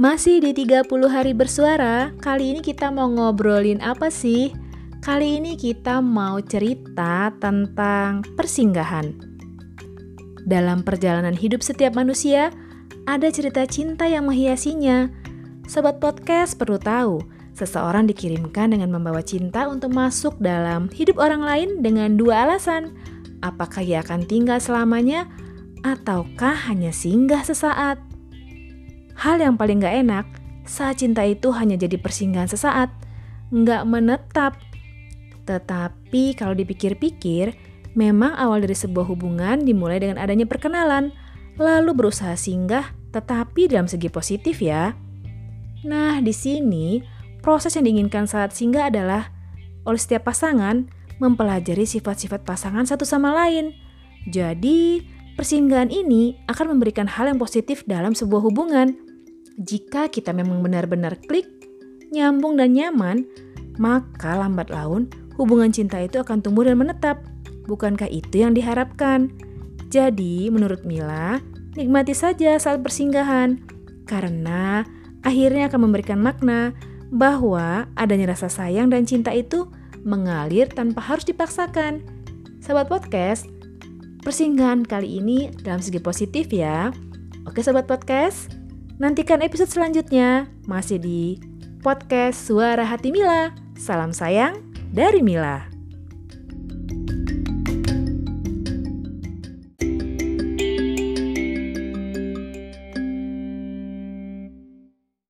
Masih di 30 hari bersuara, kali ini kita mau ngobrolin apa sih? Kali ini kita mau cerita tentang persinggahan. Dalam perjalanan hidup setiap manusia, ada cerita cinta yang menghiasinya. Sobat podcast perlu tahu, seseorang dikirimkan dengan membawa cinta untuk masuk dalam hidup orang lain dengan dua alasan. Apakah ia akan tinggal selamanya ataukah hanya singgah sesaat? Hal yang paling gak enak saat cinta itu hanya jadi persinggahan sesaat, gak menetap. Tetapi kalau dipikir-pikir, memang awal dari sebuah hubungan dimulai dengan adanya perkenalan, lalu berusaha singgah, tetapi dalam segi positif ya. Nah, di sini proses yang diinginkan saat singgah adalah oleh setiap pasangan mempelajari sifat-sifat pasangan satu sama lain. Jadi, Persinggahan ini akan memberikan hal yang positif dalam sebuah hubungan. Jika kita memang benar-benar klik, nyambung dan nyaman, maka lambat laun hubungan cinta itu akan tumbuh dan menetap. Bukankah itu yang diharapkan? Jadi, menurut Mila, nikmati saja saat persinggahan, karena akhirnya akan memberikan makna bahwa adanya rasa sayang dan cinta itu mengalir tanpa harus dipaksakan. Sahabat podcast, persinggahan kali ini dalam segi positif ya. Oke sobat podcast, nantikan episode selanjutnya masih di podcast Suara Hati Mila. Salam sayang dari Mila.